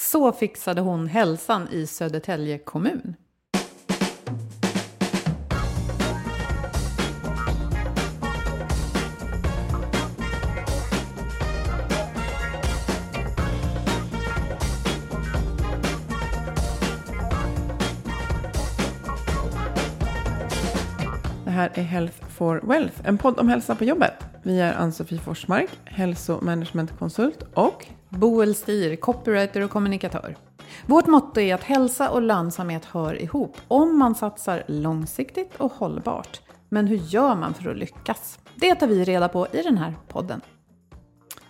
Så fixade hon hälsan i Södertälje kommun. Här är Health for Wealth, en podd om hälsa på jobbet. Vi är Ann-Sofie Forsmark, hälsomanagementkonsult och Boel Stier, copywriter och kommunikatör. Vårt motto är att hälsa och lönsamhet hör ihop om man satsar långsiktigt och hållbart. Men hur gör man för att lyckas? Det tar vi reda på i den här podden.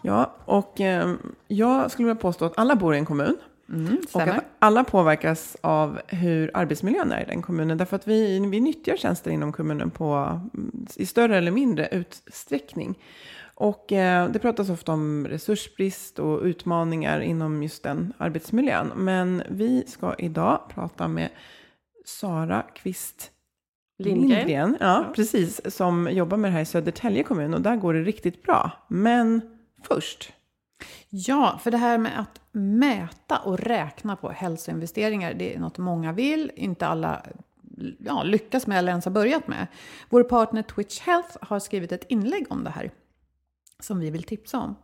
ja, och eh, jag skulle vilja påstå att alla bor i en kommun. Mm, Och att alla påverkas av hur arbetsmiljön är i den kommunen. Därför att vi, vi nyttjar tjänster inom kommunen på, mm, i större eller mindre utsträckning. Och eh, det pratas ofta om resursbrist och utmaningar inom just den arbetsmiljön. Men vi ska idag prata med Sara Kvist Lindgren. Ja, precis. Som jobbar med det här i Södertälje kommun. Och där går det riktigt bra. Men först. Ja, för det här med att mäta och räkna på hälsoinvesteringar, det är något många vill, inte alla ja, lyckas med eller ens har börjat med. Vår partner Twitch Health har skrivit ett inlägg om det här som vi vill tipsa om.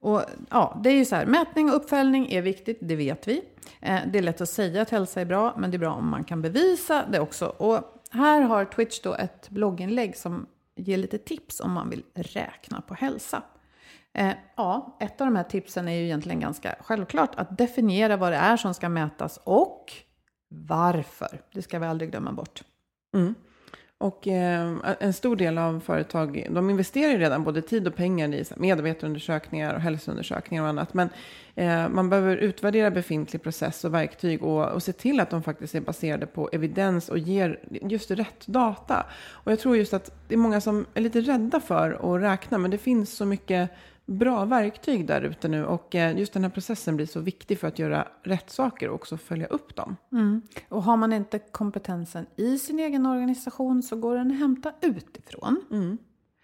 Och ja, det är ju så här, mätning och uppföljning är viktigt, det vet vi. Eh, det är lätt att säga att hälsa är bra, men det är bra om man kan bevisa det också. Och här har Twitch då ett blogginlägg som ger lite tips om man vill räkna på hälsa. Eh, ja, ett av de här tipsen är ju egentligen ganska självklart. Att definiera vad det är som ska mätas och varför. Det ska vi aldrig glömma bort. Mm. Och eh, en stor del av företag, de investerar ju redan både tid och pengar i medarbetarundersökningar och hälsoundersökningar och annat. Men eh, man behöver utvärdera befintlig process och verktyg och, och se till att de faktiskt är baserade på evidens och ger just rätt data. Och jag tror just att det är många som är lite rädda för att räkna, men det finns så mycket bra verktyg där ute nu och eh, just den här processen blir så viktig för att göra rätt saker och också följa upp dem. Och har man inte kompetensen i sin egen organisation så går den att hämta utifrån.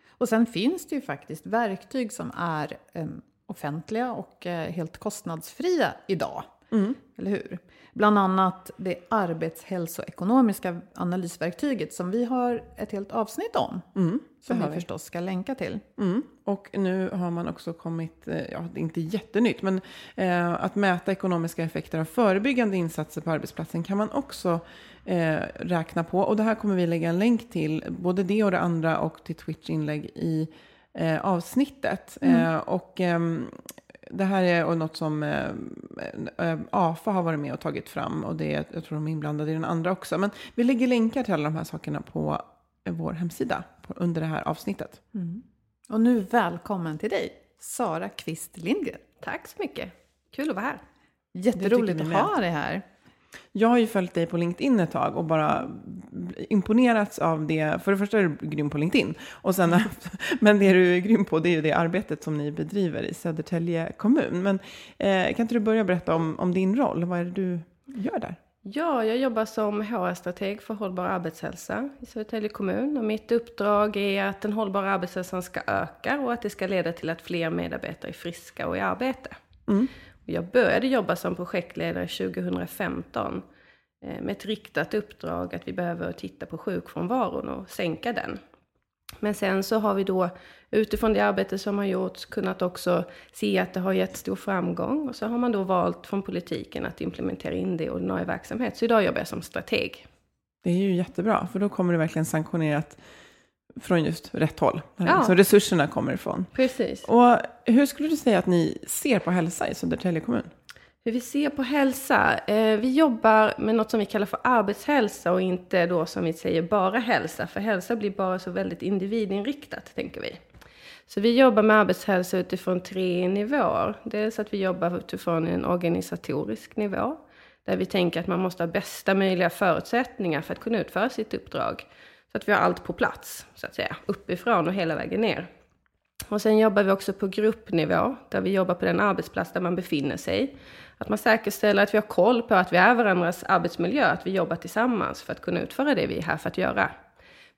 Och sen finns det ju faktiskt verktyg som är eh, offentliga och eh, helt kostnadsfria idag. Eller hur? Bland annat det arbetshälsoekonomiska analysverktyget som vi har ett helt avsnitt om. som har vi vi. förstås ska länka till. Mm. Och nu har man också kommit, eh, ja det är inte jättenytt, men eh, att mäta ekonomiska effekter av förebyggande insatser på arbetsplatsen kan man också eh, räkna på. Och det här kommer vi lägga en länk till, både det och det andra och till Twitch-inlägg i eh, avsnittet. Eh, och ehm, det här är något som eh, eh, AFA har varit med och tagit fram och det är, jag tror de är inblandade i den andra också. Men vi lägger länkar till alla de här sakerna på vår hemsida på, under det här avsnittet. Mm. Och nu välkommen till dig, Sara Kvist Lindgren. Tack så mycket. Kul att vara här. Jätteroligt att ha dig här. Jag har ju följt dig på LinkedIn ett tag och bara imponerats av det. För det första är du grym på LinkedIn. Och sen, men det du är grym på det är ju det arbetet som ni bedriver i Södertälje kommun. Men eh, kan inte du börja berätta om, om din roll? Vad är det du gör där? Ja, jag jobbar som HR-strateg för hållbar arbetshälsa i Södertälje kommun. Och mitt uppdrag är att den hållbara arbetshälsan ska öka och att det ska leda till att fler medarbetare är friska och i arbete. Mm. Jag började jobba som projektledare 2015 eh, med ett riktat uppdrag att vi behöver titta på sjukfrånvaron och sänka den. Men sen så har vi då utifrån det arbete som har gjorts kunnat också se att det har gett stor framgång och så har man då valt från politiken att implementera in det i ordinarie verksamhet. Så idag jobbar jag som strateg. Det är ju jättebra, för då kommer det verkligen sanktionerat från just rätt håll. Ja. liksom resurserna kommer ifrån. Precis. Och hur skulle du säga att ni ser på hälsa i Södertälje kommun? Hur vi ser på hälsa? Eh, vi jobbar med något som vi kallar för arbetshälsa och inte då som vi säger bara hälsa. För hälsa blir bara så väldigt individinriktat, tänker vi. Så vi jobbar med arbetshälsa utifrån tre nivåer. Dels att vi jobbar utifrån en organisatorisk nivå. Där vi tänker att man måste ha bästa möjliga förutsättningar för att kunna utföra sitt uppdrag. Så att vi har allt på plats, så att säga, uppifrån och hela vägen ner. Och sen jobbar vi också på gruppnivå, där vi jobbar på den arbetsplats där man befinner sig. Att man säkerställer att vi har koll på att vi är varandras arbetsmiljö, att vi jobbar tillsammans för att kunna utföra det vi är här för att göra.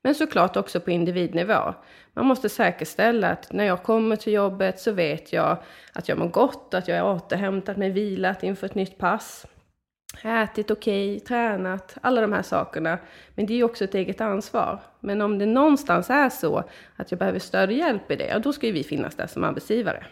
Men såklart också på individnivå. Man måste säkerställa att när jag kommer till jobbet så vet jag att jag mår gott, att jag är återhämtat mig, vilat inför ett nytt pass ätit okej, okay, tränat, alla de här sakerna. Men det är ju också ett eget ansvar. Men om det någonstans är så att jag behöver stöd och hjälp i det, ja, då ska ju vi finnas där som arbetsgivare.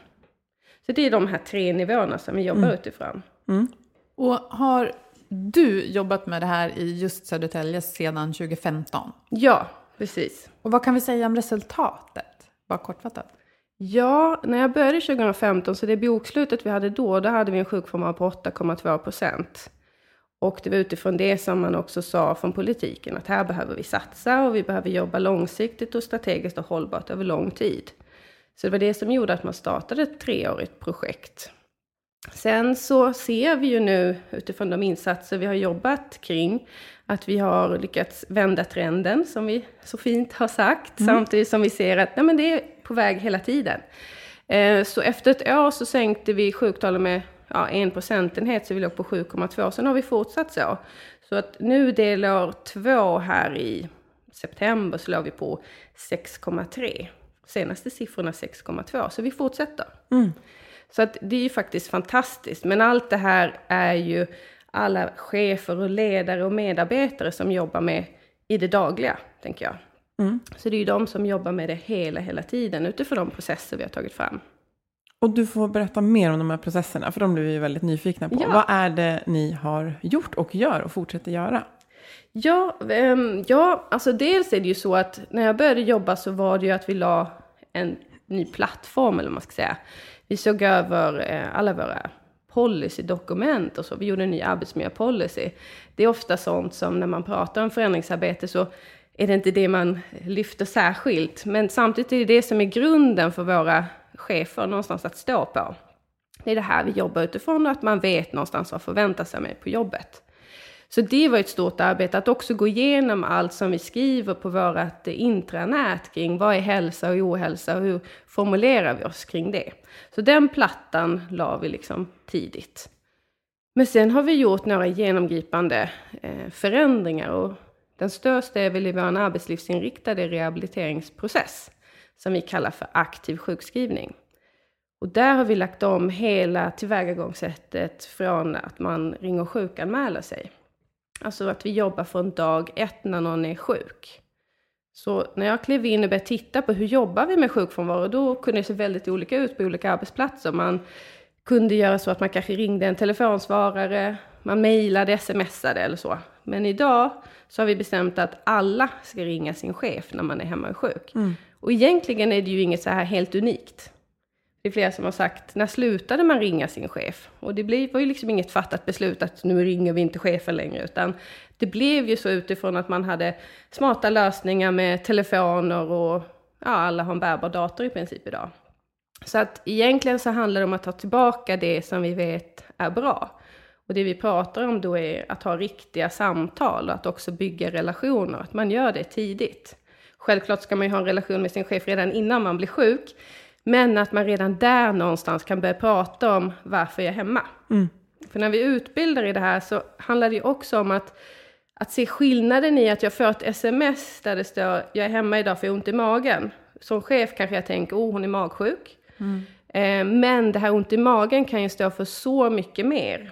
Så det är de här tre nivåerna som vi jobbar mm. utifrån. Mm. Och har du jobbat med det här i just Södertälje sedan 2015? Ja, precis. Och vad kan vi säga om resultatet? Bara kortfattat. Ja, när jag började 2015, så det bokslutet vi hade då, då hade vi en sjukfrånvaro på 8,2 procent. Och det var utifrån det som man också sa från politiken att här behöver vi satsa och vi behöver jobba långsiktigt och strategiskt och hållbart över lång tid. Så det var det som gjorde att man startade ett treårigt projekt. Sen så ser vi ju nu utifrån de insatser vi har jobbat kring att vi har lyckats vända trenden som vi så fint har sagt. Mm. Samtidigt som vi ser att nej, men det är på väg hela tiden. Eh, så efter ett år så sänkte vi sjuktalen med ja, en procentenhet, så vi låg på 7,2. Sen har vi fortsatt så. Så att nu delår två här i september så låg vi på 6,3. Senaste siffrorna 6,2, så vi fortsätter. Mm. Så att det är ju faktiskt fantastiskt. Men allt det här är ju alla chefer och ledare och medarbetare som jobbar med i det dagliga, tänker jag. Mm. Så det är ju de som jobbar med det hela, hela tiden utifrån de processer vi har tagit fram. Och du får berätta mer om de här processerna, för de blir vi väldigt nyfikna på. Ja. Vad är det ni har gjort och gör och fortsätter göra? Ja, um, ja, alltså dels är det ju så att när jag började jobba så var det ju att vi la en ny plattform, eller vad man ska säga. Vi såg över eh, alla våra policydokument och så. Vi gjorde en ny arbetsmiljöpolicy. Det är ofta sånt som när man pratar om förändringsarbete så är det inte det man lyfter särskilt. Men samtidigt är det det som är grunden för våra chefer någonstans att stå på. Det är det här vi jobbar utifrån och att man vet någonstans vad förväntar sig mig på jobbet. Så det var ett stort arbete att också gå igenom allt som vi skriver på vårt intranät kring vad är hälsa och ohälsa och hur formulerar vi oss kring det. Så den plattan la vi liksom tidigt. Men sen har vi gjort några genomgripande eh, förändringar och den största är väl i vår arbetslivsinriktade rehabiliteringsprocess som vi kallar för aktiv sjukskrivning. Och där har vi lagt om hela tillvägagångssättet från att man ringer och sjukanmäler sig. Alltså att vi jobbar från dag ett när någon är sjuk. Så när jag klev in och började titta på hur jobbar vi med sjukfrånvaro, då kunde det se väldigt olika ut på olika arbetsplatser. Man kunde göra så att man kanske ringde en telefonsvarare, man mejlade, smsade eller så. Men idag så har vi bestämt att alla ska ringa sin chef när man är hemma och sjuk. Mm. Och egentligen är det ju inget så här helt unikt. Det är flera som har sagt, när slutade man ringa sin chef? Och det var ju liksom inget fattat beslut att nu ringer vi inte chefen längre, utan det blev ju så utifrån att man hade smarta lösningar med telefoner och ja, alla har en bärbar dator i princip idag. Så att egentligen så handlar det om att ta tillbaka det som vi vet är bra. Och det vi pratar om då är att ha riktiga samtal och att också bygga relationer, att man gör det tidigt. Självklart ska man ju ha en relation med sin chef redan innan man blir sjuk, men att man redan där någonstans kan börja prata om varför jag är hemma. Mm. För när vi utbildar i det här så handlar det ju också om att, att se skillnaden i att jag får ett sms där det står jag är hemma idag för jag har ont i magen. Som chef kanske jag tänker, oh hon är magsjuk. Mm. Eh, men det här ont i magen kan ju stå för så mycket mer.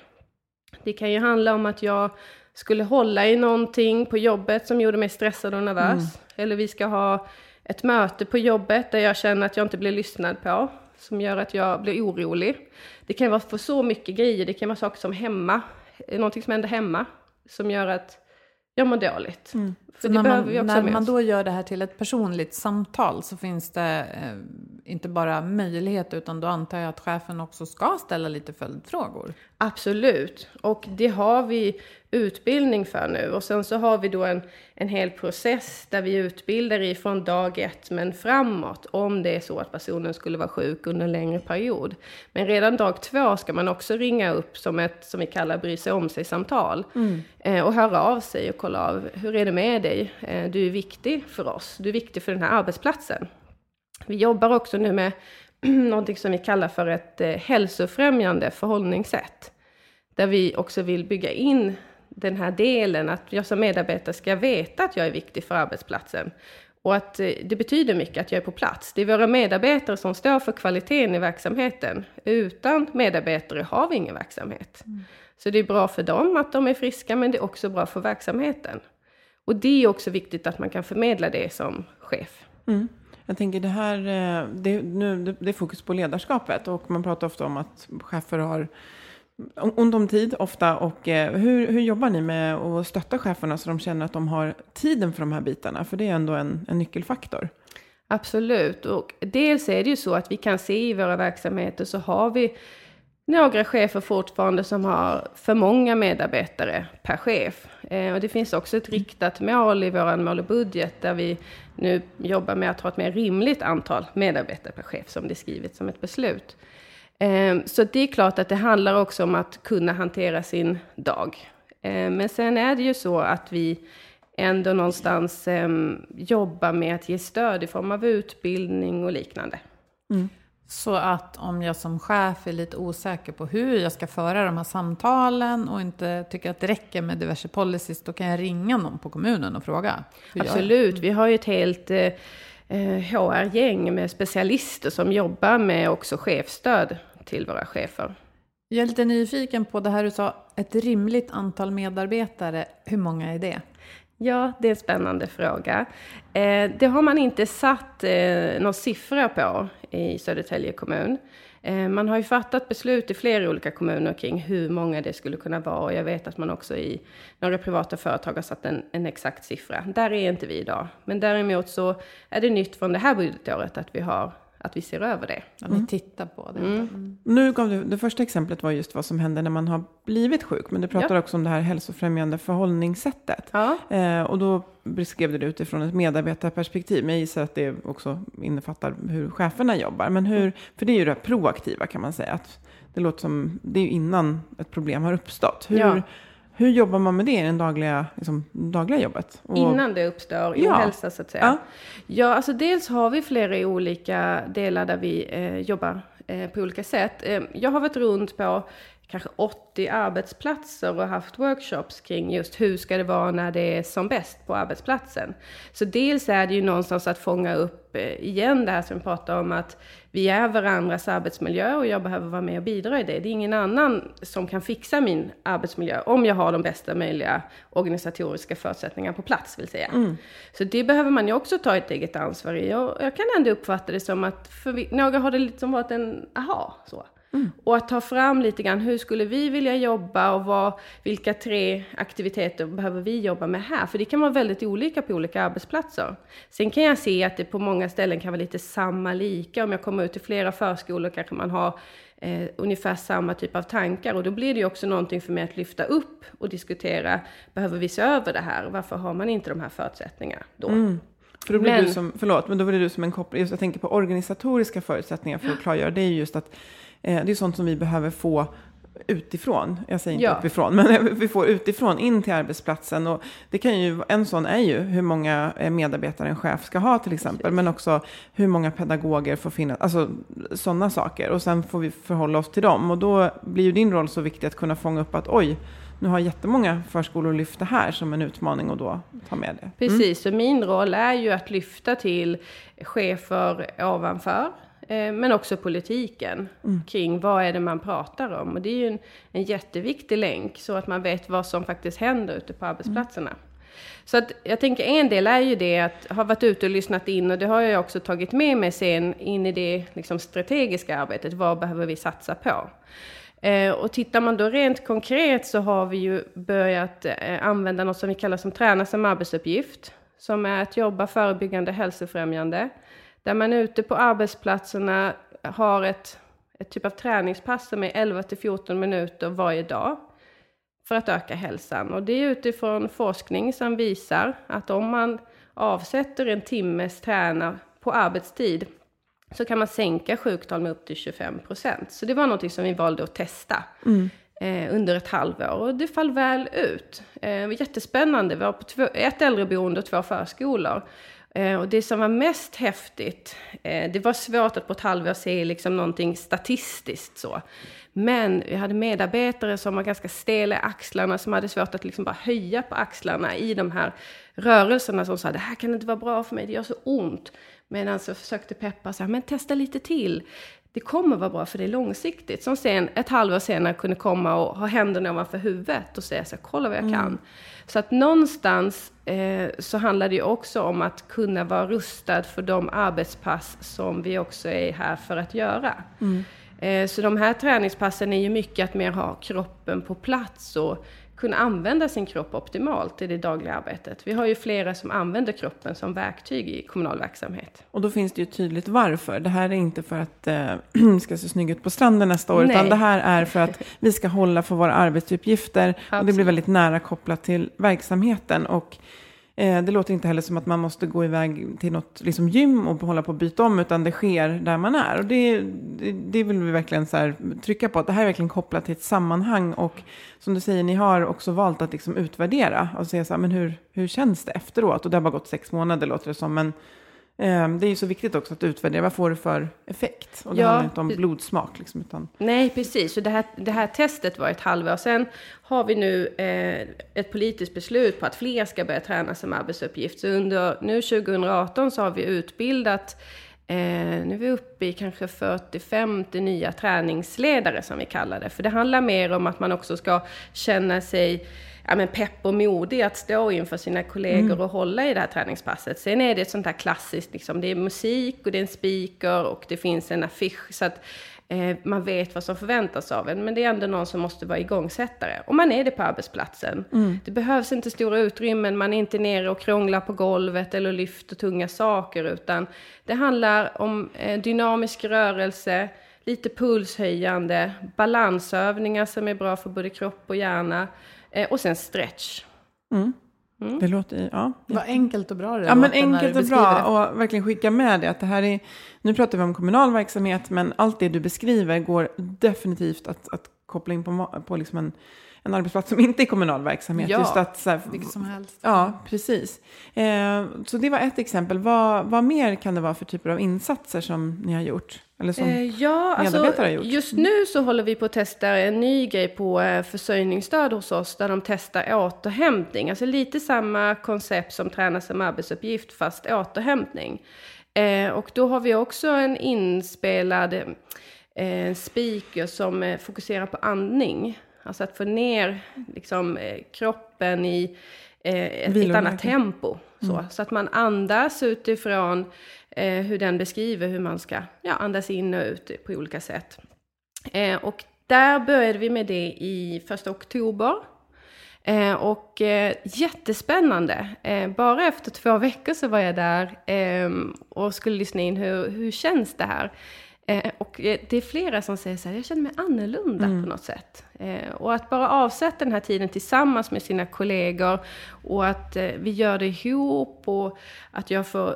Det kan ju handla om att jag skulle hålla i någonting på jobbet som gjorde mig stressad och nervös. Mm. Eller vi ska ha ett möte på jobbet där jag känner att jag inte blir lyssnad på. Som gör att jag blir orolig. Det kan vara för så mycket grejer. Det kan vara saker som hemma. Någonting som händer hemma. Som gör att jag mår dåligt. Mm. För när, man, när man då gör det här till ett personligt samtal så finns det eh, inte bara möjlighet utan då antar jag att chefen också ska ställa lite följdfrågor. Absolut, och det har vi utbildning för nu. Och sen så har vi då en, en hel process där vi utbildar ifrån dag ett men framåt om det är så att personen skulle vara sjuk under en längre period. Men redan dag två ska man också ringa upp som ett, som vi kallar bry sig om sig-samtal. Mm. Eh, och höra av sig och kolla av, hur är det med dig? Eh, du är viktig för oss, du är viktig för den här arbetsplatsen. Vi jobbar också nu med någonting som vi kallar för ett eh, hälsofrämjande förhållningssätt. Där vi också vill bygga in den här delen att jag som medarbetare ska veta att jag är viktig för arbetsplatsen. Och att eh, det betyder mycket att jag är på plats. Det är våra medarbetare som står för kvaliteten i verksamheten. Utan medarbetare har vi ingen verksamhet. Mm. Så det är bra för dem att de är friska, men det är också bra för verksamheten. Och det är också viktigt att man kan förmedla det som chef. Mm. Jag tänker det här, eh, det, nu, det är fokus på ledarskapet och man pratar ofta om att chefer har ont om tid ofta. Och eh, hur, hur jobbar ni med att stötta cheferna så de känner att de har tiden för de här bitarna? För det är ändå en, en nyckelfaktor. Absolut, och dels är det ju så att vi kan se i våra verksamheter så har vi några chefer fortfarande som har för många medarbetare per chef. Eh, och det finns också ett riktat mål i vår mål och budget där vi nu jobbar med att ha ett mer rimligt antal medarbetare per chef som det är skrivet som ett beslut. Eh, så det är klart att det handlar också om att kunna hantera sin dag. Eh, men sen är det ju så att vi ändå någonstans eh, jobbar med att ge stöd i form av utbildning och liknande. Mm. Så att om jag som chef är lite osäker på hur jag ska föra de här samtalen och inte tycker att det räcker med diverse policies, då kan jag ringa någon på kommunen och fråga. Absolut, vi har ju ett helt eh, HR-gäng eh, med specialister som jobbar med också chefstöd till våra chefer. Jag är lite nyfiken på det här du sa, ett rimligt antal medarbetare. Hur många är det? Ja, det är en spännande fråga. Eh, det har man inte satt eh, någon siffra på i Södertälje kommun. Eh, man har ju fattat beslut i flera olika kommuner kring hur många det skulle kunna vara. Och jag vet att man också i några privata företag har satt en, en exakt siffra. Där är inte vi idag. Men däremot så är det nytt från det här budgetåret att vi har att vi ser över det. Att mm. ni tittar på det. Mm. Mm. Nu gav du, det första exemplet var just vad som händer när man har blivit sjuk. Men du pratar ja. också om det här hälsofrämjande förhållningssättet. Ja. Eh, och då beskrev du det utifrån ett medarbetarperspektiv. Men jag gissar att det också innefattar hur cheferna jobbar. Men hur, för det är ju det proaktiva kan man säga. Att det låter som, det är ju innan ett problem har uppstått. Hur, ja. Hur jobbar man med det i det dagliga, liksom, dagliga jobbet? Och... Innan det uppstår ja. ohälsa så att säga. Ja. ja, alltså dels har vi flera olika delar där vi eh, jobbar eh, på olika sätt. Eh, jag har varit runt på kanske 80 arbetsplatser och haft workshops kring just hur ska det vara när det är som bäst på arbetsplatsen. Så dels är det ju någonstans att fånga upp eh, igen det här som vi pratar om att vi är varandras arbetsmiljö och jag behöver vara med och bidra i det. Det är ingen annan som kan fixa min arbetsmiljö om jag har de bästa möjliga organisatoriska förutsättningarna på plats vill säga. Mm. Så det behöver man ju också ta ett eget ansvar i och jag kan ändå uppfatta det som att för några har det liksom varit en aha så. Mm. Och att ta fram lite grann, hur skulle vi vilja jobba och vad, vilka tre aktiviteter behöver vi jobba med här? För det kan vara väldigt olika på olika arbetsplatser. Sen kan jag se att det på många ställen kan vara lite samma, lika. Om jag kommer ut till flera förskolor kanske man har eh, ungefär samma typ av tankar. Och då blir det ju också någonting för mig att lyfta upp och diskutera, behöver vi se över det här? Varför har man inte de här förutsättningarna då? Mm. För då blir Men- du som, förlåt, men då blir du som en koppling, jag tänker på organisatoriska förutsättningar för att klargöra, det är ju just att eh, det är sånt som vi behöver få utifrån, jag säger inte Ja. uppifrån, men vi får utifrån in till arbetsplatsen. Och det kan ju, en sån är ju hur många eh, medarbetare en chef ska ha till exempel, men också hur många pedagoger får finnas, alltså sådana saker. Och sen får vi förhålla oss till dem. Och då blir ju din roll så viktig att kunna fånga upp att oj, nu har jättemånga förskolor lyft det här som en utmaning och då ta med det. Precis, så min roll är ju att lyfta till chefer ovanför, men också politiken kring vad är det man pratar om. Och det är ju en, en jätteviktig länk så att man vet vad som faktiskt händer ute på arbetsplatserna. Så att jag tänker en del är ju det att ha varit ute och lyssnat in och det har jag också tagit med mig sen in i det liksom, strategiska arbetet. Vad behöver vi satsa på? Eh, och tittar man då rent konkret så har vi ju börjat eh, använda något som vi kallar som träna som arbetsuppgift. Som är att jobba förebyggande hälsofrämjande. Där man ute på arbetsplatserna har ett, ett typ av träningspass som är 11 till 14 minuter varje dag. För att öka hälsan. Och det är utifrån forskning som visar att om man avsätter en timmes träna på arbetstid så kan man sänka sjuktal med upp till 25 procent. Så det var något som vi valde att testa eh, under ett halvår och det fall väl ut. Eh, det var jättespännande. Vi var på två, ett äldreboende och två förskolor. Eh, och det som var mest häftigt, eh, det var svårt att på ett halvår se liksom någonting statistiskt så. Men vi hade medarbetare som var ganska stela i axlarna, som hade svårt att liksom bara höja på axlarna i de här rörelserna som sa det här kan inte vara bra för mig, det gör så ont. Medan så försökte peppa så här, men testa lite till. Det kommer vara bra för det är långsiktigt. Som sen ett halvår senare kunde komma och ha händerna ovanför huvudet och säga så här, kolla vad jag kan. Så att någonstans eh, så handlar det ju också om att kunna vara rustad för de arbetspass som vi också är här för att göra. Eh, så de här träningspassen är ju mycket att mer ha kroppen på plats och kunna använda sin kropp optimalt i det dagliga arbetet. Vi har ju flera som använder kroppen som verktyg i kommunal verksamhet. Och då finns det ju tydligt varför. Det här är inte för att eh, vi ska se snygg ut på stranden nästa år, utan Nej. det här är för att vi ska hålla för våra arbetsuppgifter. Och det blir Absolut. väldigt nära kopplat till verksamheten. Och Eh, det låter inte heller som att man måste gå iväg till något liksom, gym och hålla på att byta om, utan det sker där man är. Och det, det, det vill vi verkligen så här, trycka på, att det här är verkligen kopplat till ett sammanhang. Och som du säger, ni har också valt att liksom, utvärdera och se så här, men hur, hur känns det efteråt? Och det har bara gått sex månader låter det som, men det är ju så viktigt också att utvärdera. Vad får det för effekt? Och det Ja, handlar inte om blodsmak. Liksom, utan, Nej, precis. Så det här, det här testet var ett halvår. Sen har vi nu eh, ett politiskt beslut på att fler ska börja träna som arbetsuppgift. Så under nu 2018 så har vi utbildat Eh, nu är vi uppe i kanske 40-50 nya träningsledare som vi kallar det. För det handlar mer om att man också ska känna sig ja, men pepp och modig att stå inför sina kollegor och hålla i det här träningspasset. Sen är det ett sånt här klassiskt, liksom, det är musik och det är en speaker och det finns en affisch. Så att eh, man vet vad som förväntas av en. Men det är ändå någon som måste vara igångsättare. Och man är det på arbetsplatsen. Det behövs inte stora utrymmen, man är inte nere och krånglar på golvet eller lyfter tunga saker. Utan det handlar om eh, dynamisk rörelse, lite pulshöjande, balansövningar som är bra för både kropp och hjärna. Eh, och sen stretch. Det låter, ja. Vad enkelt och bra det Ja, men enkelt och bra. Och verkligen skicka med det. Att det här är, nu pratar vi om kommunal verksamhet, men allt det du beskriver går definitivt att, att koppla in på, på liksom en, en arbetsplats som inte är kommunal verksamhet. Ja, Just att, så här, Vilket som helst. Ja, precis. Eh, så det var ett exempel. Vad, vad mer kan det vara för typer av insatser som ni har gjort? Eller som, Eh, ja, alltså, har gjort. just nu så håller vi på att testa en ny grej på eh, försörjningsstöd hos oss där de testar återhämtning. Alltså lite samma koncept som träna som arbetsuppgift fast återhämtning. Eh, och då har vi också en inspelad eh, speaker som eh, fokuserar på andning. Alltså att få ner liksom, eh, kroppen i eh, ett, ett annat tempo. Så, så att man andas utifrån eh, hur den beskriver hur man ska ja, andas in och ut på olika sätt. Eh, och där började vi med det i första oktober. Eh, och eh, jättespännande. Bara efter två veckor så var jag där eh, och skulle lyssna in hur, hur känns det här. Eh, och eh, det är flera som säger så här, jag känner mig annorlunda mm. på något sätt. Eh, och att bara avsätta den här tiden tillsammans med sina kollegor och att eh, vi gör det ihop och att jag får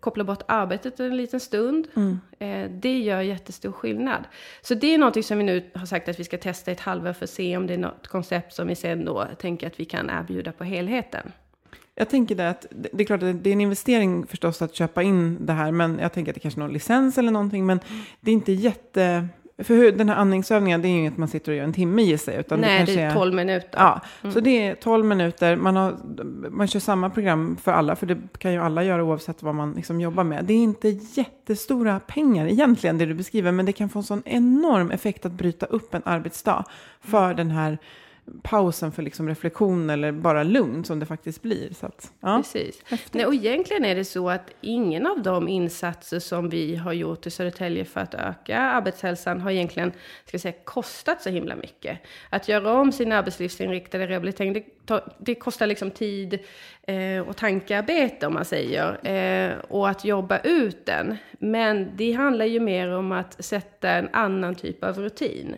koppla bort arbetet en liten stund. Mm. Det gör jättestor skillnad. Så det är något som vi nu har sagt att vi ska testa ett halvår för att se om det är något koncept som vi sen då tänker att vi kan erbjuda på helheten. Jag tänker det att det är klart att det är en investering förstås att köpa in det här, men jag tänker att det kanske är någon licens eller någonting, men det är inte jätte... För hur, den här andningsövningen, det är ju inget man sitter och gör en timme i sig. Utan Nej, det, det är 12 minuter. Ja, mm. så det är 12 minuter. Man, har, man kör samma program för alla, för det kan ju alla göra oavsett vad man liksom jobbar med. Det är inte jättestora pengar egentligen, det du beskriver, men det kan få en sån enorm effekt att bryta upp en arbetsdag för den här pausen för liksom reflektion eller bara lugn som det faktiskt blir. Så att, ja. Precis. Nej, och egentligen är det så att ingen av de insatser som vi har gjort i Södertälje för att öka arbetshälsan har egentligen ska säga, kostat så himla mycket. Att göra om sin arbetslivsinriktade rehabilitering, det, det kostar liksom tid eh, och tankearbete om man säger. Eh, och att jobba ut den. Men det handlar ju mer om att sätta en annan typ av rutin.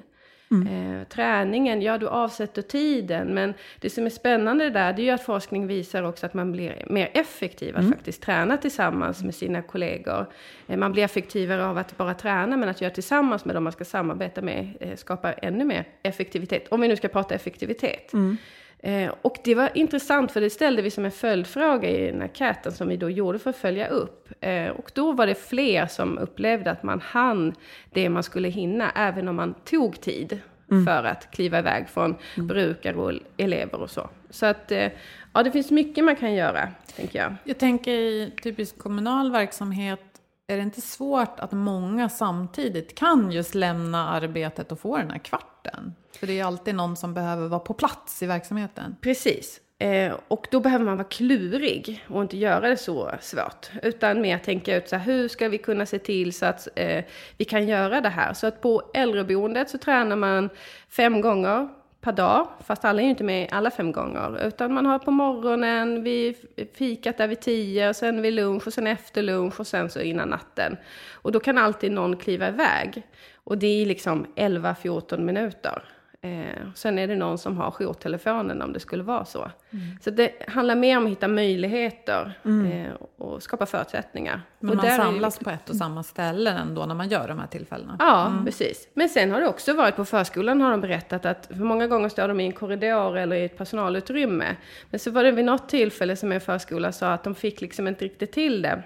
Mm. Eh, träningen, ja du avsätter tiden, men det som är spännande där, det är ju att forskning visar också att man blir mer effektiv att mm. faktiskt träna tillsammans med sina kollegor. Eh, man blir effektivare av att bara träna, men att göra tillsammans med dem man ska samarbeta med eh, skapar ännu mer effektivitet. Om vi nu ska prata effektivitet. Mm. Eh, och det var intressant för det ställde vi som en följdfråga i den enkäten som vi då gjorde för att följa upp. Eh, och då var det fler som upplevde att man hann det man skulle hinna, även om man tog tid mm. för att kliva iväg från mm. brukare och elever och så. Så att, eh, ja det finns mycket man kan göra, tänker jag. Jag tänker i typisk kommunal verksamhet, är det inte svårt att många samtidigt kan just lämna arbetet och få den här kvarten? För det är alltid någon som behöver vara på plats i verksamheten. Precis. Eh, och då behöver man vara klurig och inte göra det så svårt. Utan mer tänka ut så här, hur ska vi kunna se till så att eh, vi kan göra det här. Så att på äldreboendet så tränar man fem gånger per dag. Fast alla är ju inte med alla fem gånger. Utan man har på morgonen, vid fikat där vid tio, och sen vid lunch och sen efter lunch och sen så innan natten. Och då kan alltid någon kliva iväg. Och det är liksom 11-14 minuter. Eh, sen är det någon som har jourtelefonen om det skulle vara så. Mm. Så det handlar mer om att hitta möjligheter mm. eh, och skapa förutsättningar. Men och man samlas är... på ett och samma ställe ändå när man gör de här tillfällena? Ja, mm. precis. Men sen har det också varit på förskolan har de berättat att för många gånger står de i en korridor eller i ett personalutrymme. Men så var det vid något tillfälle som en förskola sa att de fick liksom inte riktigt till det.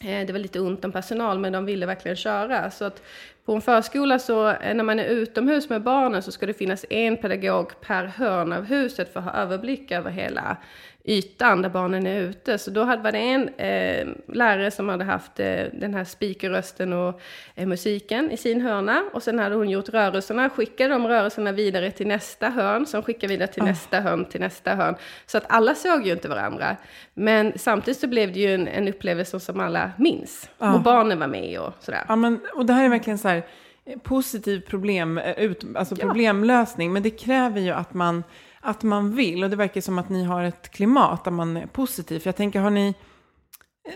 Eh, det var lite ont om personal men de ville verkligen köra. Så att på en förskola så eh, när man är utomhus med barnen så ska det finnas en pedagog per hörn av huset för att ha överblick över hela ytan där barnen är ute. Så då hade var det en eh, lärare som hade haft eh, den här speakerrösten och eh, musiken i sin hörna. Och sen hade hon gjort rörelserna, skickade de rörelserna vidare till nästa hörn, som skickade vidare till oh. nästa hörn, till nästa hörn. Så att alla såg ju inte varandra. Men samtidigt så blev det ju en, en upplevelse som alla minns. Oh. Och barnen var med och sådär. Ja, men, och det här är verkligen så här eh, positiv problem, eh, ut, alltså problemlösning. Men det kräver ju att man att man vill. Och det verkar som att ni har ett klimat där man är positiv. För jag tänker, har ni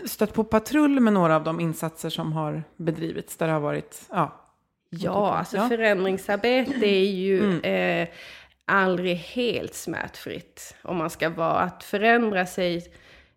stött på patrull med några av de insatser som har bedrivits? Där det har varit, ja. Ja, alltså ja. förändringsarbete är ju mm. eh, aldrig helt smärtfritt. Om man ska vara, att förändra sig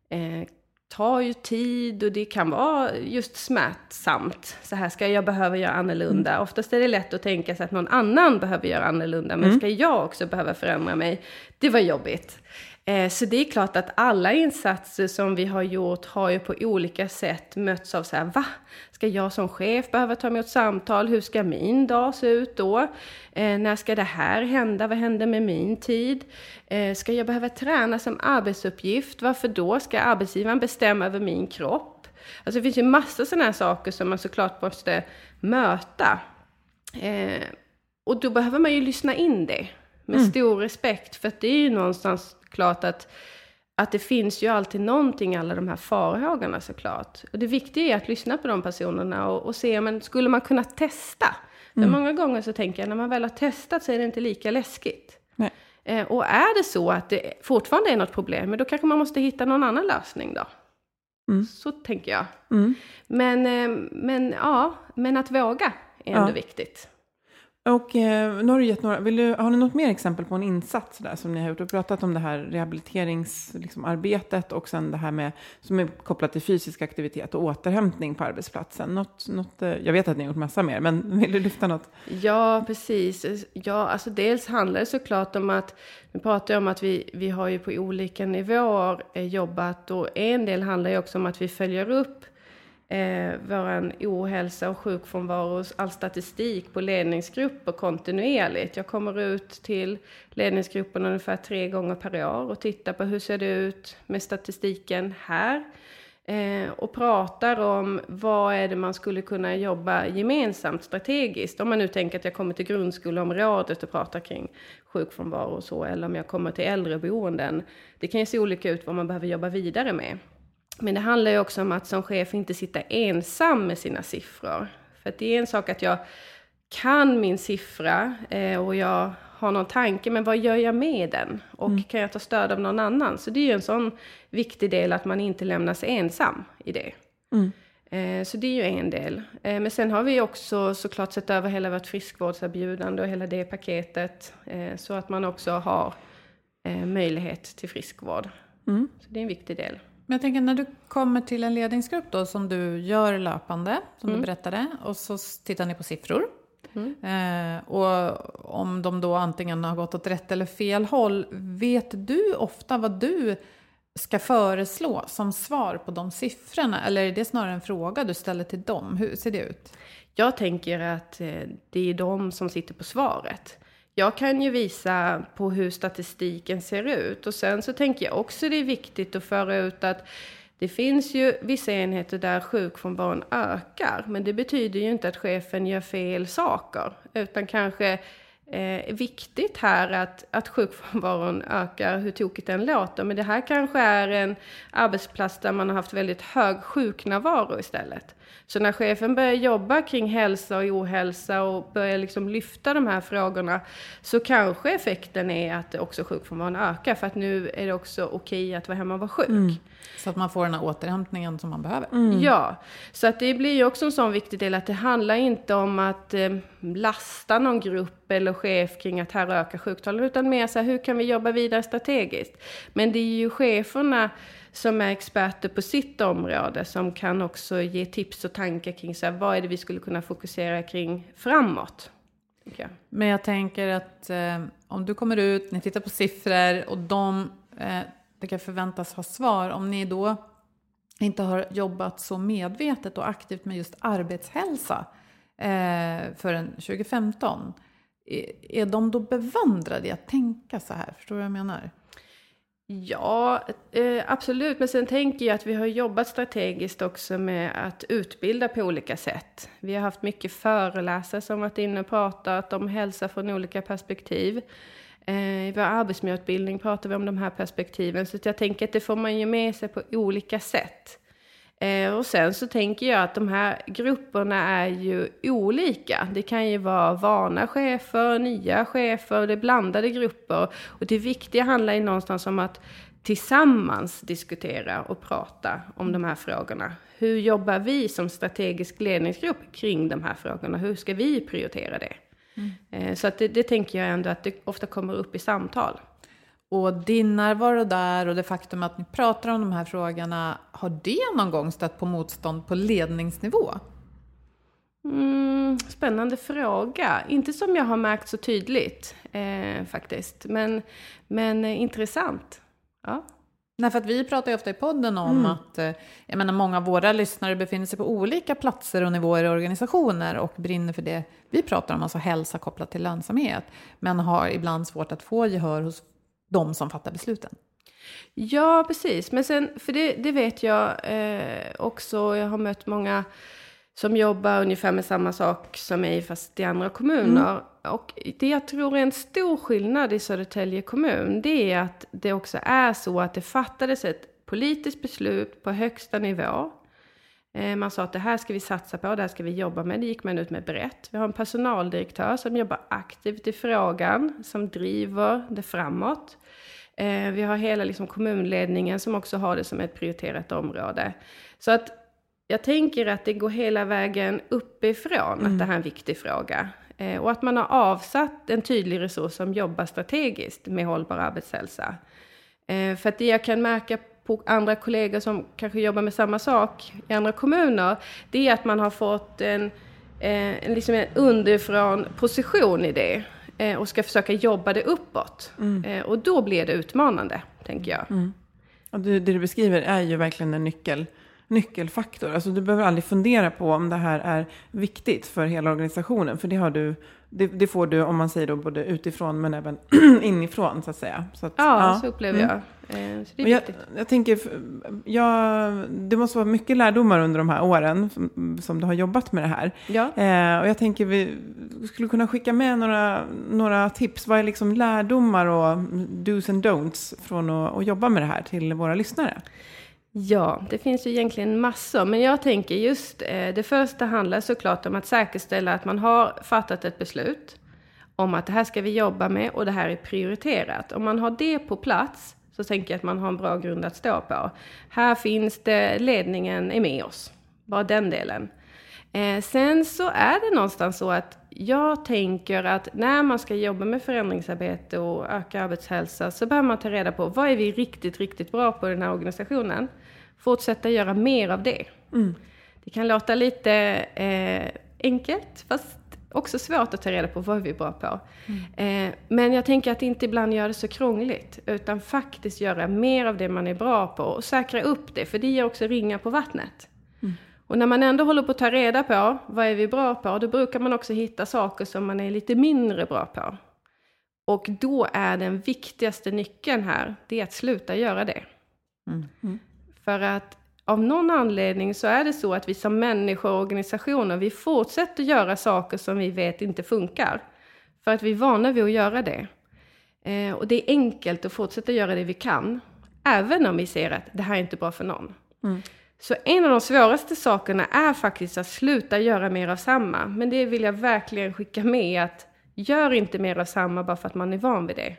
eh, tar ju tid och det kan vara just smärtsamt. Så här ska jag behöva göra annorlunda. Mm. Oftast är det lätt att tänka sig att någon annan behöver göra annorlunda. Men mm. ska jag också behöva förändra mig? Det var jobbigt. Eh, så det är klart att alla insatser som vi har gjort har ju på olika sätt mötts av så här, va? Ska jag som chef behöva ta emot samtal? Hur ska min dag se ut då? Eh, när ska det här hända? Vad händer med min tid? Eh, ska jag behöva träna som arbetsuppgift? Varför då? Ska arbetsgivaren bestämma över min kropp? Alltså det finns ju massor sådana här saker som man såklart måste möta. Och då behöver man ju lyssna in det med mm. stor respekt. För att det är ju någonstans klart att, att det finns ju alltid någonting i alla de här farhågorna såklart. Och det viktiga är att lyssna på de personerna och, och se, men skulle man kunna testa? Men många gånger så tänker jag när man väl har testat så är det inte lika läskigt. Nej. Eh, och är det så att det fortfarande är något problem, men då kanske man måste hitta någon annan lösning då. Mm. Så tänker jag. Mm. Men, eh, men ja, men att våga är ändå Ja. viktigt. Och eh, nu har du gett några, vill du, har ni något mer exempel på en insats där som ni har gjort? Du har pratat om det här rehabiliteringsarbetet liksom, arbetet och sen det här med som är kopplat till fysisk aktivitet och återhämtning på arbetsplatsen. Något, något, eh, jag vet att ni har gjort massa mer, men vill du lyfta något? Ja, precis. Ja, alltså dels handlar det såklart om att, nu pratar jag om att vi, vi har ju på olika nivåer eh, jobbat och en del handlar ju också om att vi följer upp eh, vår ohälsa och sjukfrånvaro, all statistik på ledningsgrupper kontinuerligt. Jag kommer ut till ledningsgrupperna ungefär tre gånger per år och tittar på hur ser det ut med statistiken här. Eh, och pratar om vad är det man skulle kunna jobba gemensamt strategiskt. Om man nu tänker att jag kommer till grundskoleområdet och pratar kring sjukfrånvaro och så, eller om jag kommer till äldreboenden. Det kan ju se olika ut vad man behöver jobba vidare med. Men det handlar ju också om att som chef inte sitta ensam med sina siffror. För det är en sak att jag kan min siffra eh, och jag har någon tanke, men vad gör jag med den? Och kan jag ta stöd av någon annan? Så det är ju en sån viktig del att man inte lämnas ensam i det. Eh, så det är ju en del. Eh, men sen har vi också såklart sett över hela vårt friskvårdserbjudande och hela det paketet. Eh, så att man också har eh, möjlighet till friskvård. Så det är en viktig del. Men jag tänker när du kommer till en ledningsgrupp då som du gör löpande, som du berättade, och så tittar ni på siffror. Eh, och om de då antingen har gått åt rätt eller fel håll, vet du ofta vad du ska föreslå som svar på de siffrorna? Eller är det snarare en fråga du ställer till dem? Hur ser det ut? Jag tänker att eh, det är de som sitter på svaret. Jag kan ju visa på hur statistiken ser ut och sen så tänker jag också det är viktigt att föra ut att det finns ju vissa enheter där sjukfrånvaron ökar, men det betyder ju inte att chefen gör fel saker, utan kanske eh, viktigt här att, att sjukfrånvaron ökar, hur tokigt den låter. Men det här kanske är en arbetsplats där man har haft väldigt hög sjuknärvaro istället. Så när chefen börjar jobba kring hälsa och ohälsa och börjar liksom lyfta de här frågorna så kanske effekten är att också sjukfrånvaron ökar för att nu är det också okej att vara hemma och vara sjuk. Så att man får den här återhämtningen som man behöver. Ja, så att det blir ju också en sån viktig del att det handlar inte om att eh, lasta någon grupp eller chef kring att här ökar sjuktalen, utan mer så här, hur kan vi jobba vidare strategiskt? Men det är ju cheferna som är experter på sitt område som kan också ge tips och tankar kring så här, vad är det vi skulle kunna fokusera kring framåt. jag. Men jag tänker att eh, om du kommer ut, ni tittar på siffror och de eh, det kan förväntas ha svar. Om ni då inte har jobbat så medvetet och aktivt med just arbetshälsa eh, förrän 2015. Är, eh, är de då bevandrade i att tänka så här? Förstår du vad jag menar? Ja, eh, absolut. Men sen tänker jag att vi har jobbat strategiskt också med att utbilda på olika sätt. Vi har haft mycket föreläsare som varit inne och pratat om hälsa från olika perspektiv. Eh, I vår arbetsmiljöutbildning pratar vi om de här perspektiven. Så jag tänker att det får man ju med sig på olika sätt. Eh, och sen så tänker jag att de här grupperna är ju olika. Det kan ju vara vana chefer, nya chefer, det är blandade grupper. Och det viktiga handlar ju någonstans om att tillsammans diskutera och prata om de här frågorna. Hur jobbar vi som strategisk ledningsgrupp kring de här frågorna? Hur ska vi prioritera det? Eh, Så att det, det tänker jag ändå att det ofta kommer upp i samtal. Och din närvaro där och det faktum att ni pratar om de här frågorna, har det någon gång stött på motstånd på ledningsnivå? Mm, spännande fråga. Inte som jag har märkt så tydligt eh, faktiskt. Men, men eh, intressant. Ja. Nej, för att vi pratar ju ofta i podden om att eh, jag menar, många av våra lyssnare befinner sig på olika platser och nivåer i organisationer och brinner för det vi pratar om, alltså hälsa kopplat till lönsamhet, men har ibland svårt att få gehör hos de som fattar besluten. Ja, precis. Men sen, för det, det vet jag eh, också, jag har mött många som jobbar ungefär med samma sak som mig fast i andra kommuner. Och det jag tror är en stor skillnad i Södertälje kommun, det är att det också är så att det fattades ett politiskt beslut på högsta nivå. Eh, Man sa att det här ska vi satsa på, det här ska vi jobba med. Det gick man ut med brett. Vi har en personaldirektör som jobbar aktivt i frågan, som driver det framåt. Eh, Vi har hela liksom kommunledningen som också har det som ett prioriterat område. Så att jag tänker att det går hela vägen uppifrån att det här är en viktig fråga. Eh, Och att man har avsatt en tydlig resurs som jobbar strategiskt med hållbar arbetshälsa. För att det jag kan märka på andra kollegor som kanske jobbar med samma sak i andra kommuner, det är att man har fått en, eh, en, liksom en underifrån position i det eh, och ska försöka jobba det uppåt. Eh, Och då blir det utmanande, tänker jag. Och det, det du beskriver är ju verkligen en nyckel, nyckelfaktor. Alltså du behöver aldrig fundera på om det här är viktigt för hela organisationen. För det, har du, det, det får du, om man säger då, både utifrån men även inifrån så att säga. Så att, Ja, så upplever Mm. jag. Eh, Så det är jag, jag tänker, jag, det måste vara mycket lärdomar under de här åren som, som du har jobbat med det här. Ja. Eh, och jag tänker vi skulle kunna skicka med några, några tips. Vad är liksom lärdomar och do's and don'ts från att, att jobba med det här till våra lyssnare? Ja, det finns ju egentligen massor, men jag tänker just eh, det första handlar såklart om att säkerställa att man har fattat ett beslut om att det här ska vi jobba med och det här är prioriterat. Om man har det på plats så tänker jag att man har en bra grund att stå på. Här finns det, ledningen är med oss, bara den delen. Eh, sen så är det någonstans så att jag tänker att när man ska jobba med förändringsarbete och öka arbetshälsa så behöver man ta reda på vad är vi riktigt, riktigt bra på i den här organisationen. Fortsätta göra mer av det. Det kan låta lite eh, enkelt fast också svårt att ta reda på vad är vi bra på. Eh, men jag tänker att inte ibland göra det så krångligt utan faktiskt göra mer av det man är bra på och säkra upp det för det ger också ringar på vattnet. Och när man ändå håller på att ta reda på vad är vi bra på, då brukar man också hitta saker som man är lite mindre bra på. Och då är den viktigaste nyckeln här, det är att sluta göra det. För att av någon anledning så är det så att vi som människor och organisationer, vi fortsätter göra saker som vi vet inte funkar. För att vi är vana vid att göra det. Eh, och det är enkelt att fortsätta göra det vi kan, även om vi ser att det här är inte bra för någon. Så en av de svåraste sakerna är faktiskt att sluta göra mer av samma. Men det vill jag verkligen skicka med att gör inte mer av samma bara för att man är van vid det.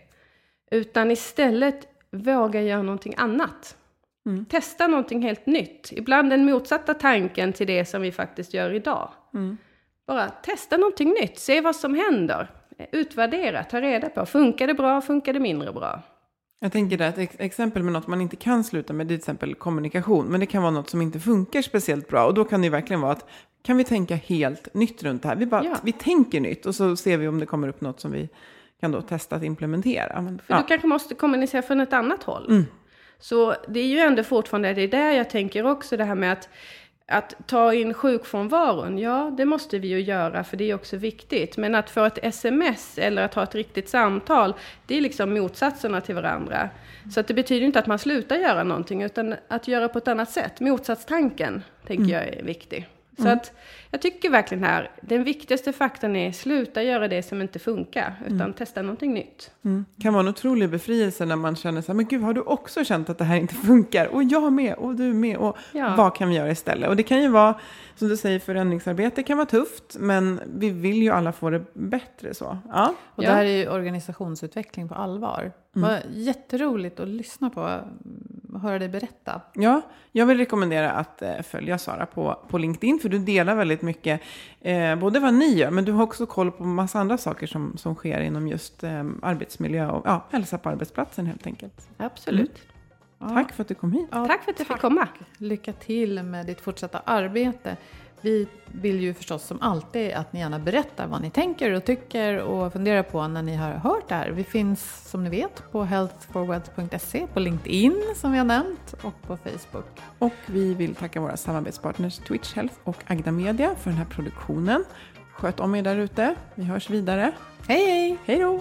Utan istället våga göra någonting annat. Testa någonting helt nytt. Ibland den motsatta tanken till det som vi faktiskt gör idag. Bara testa någonting nytt, se vad som händer. Utvärdera, ta reda på. Funkar det bra, funkar det mindre bra? Jag tänker där ett ex- exempel med något man inte kan sluta med, det är till exempel kommunikation. Men det kan vara något som inte funkar speciellt bra. Och då kan det ju verkligen vara att, kan vi tänka helt nytt runt det här? Vi, bara, Ja. vi tänker nytt och så ser vi om det kommer upp något som vi kan då testa att implementera. Men, För du kanske måste kommunicera från ett annat håll. Så det är ju ändå fortfarande, det är där jag tänker också det här med att, att ta in sjukfrånvaron. Ja, det måste vi ju göra för det är också viktigt. Men att få ett sms eller att ha ett riktigt samtal, det är liksom motsatserna till varandra. Så att det betyder inte att man slutar göra någonting, utan att göra på ett annat sätt. Motsatstanken, tänker jag är viktig. Så att jag tycker verkligen här, den viktigaste faktorn är sluta göra det som inte funkar, utan testa någonting nytt. Mm. kan vara en otrolig befrielse när man känner så här, men gud, har du också känt att det här inte funkar? Och jag med, och du med, och Ja. vad kan vi göra istället? Och det kan ju vara, som du säger, förändringsarbete kan vara tufft, men vi vill ju alla få det bättre så. Ja. Och Ja. det här är ju organisationsutveckling på allvar. Mm. Vad jätteroligt att lyssna på höra dig berätta. Ja, jag vill rekommendera att eh, följa Sara på, på LinkedIn, för du delar väldigt mycket, eh, både vad ni gör, men du har också koll på massa andra saker som, som sker inom just eh, arbetsmiljö och ja, hälsa på arbetsplatsen helt enkelt. Absolut. Ja. Tack för att du kom hit. Ja, Tack för att jag fick komma. Lycka till med ditt fortsatta arbete. Vi vill ju förstås som alltid att ni gärna berättar vad ni tänker och tycker och funderar på när ni har hört det här. Vi finns som ni vet på healthforwed.se, på LinkedIn som vi har nämnt och på Facebook. Och vi vill tacka våra samarbetspartners Twitch Health och Agda Media för den här produktionen. Sköt om er där ute. Vi hörs vidare. Hej hej! Hej då!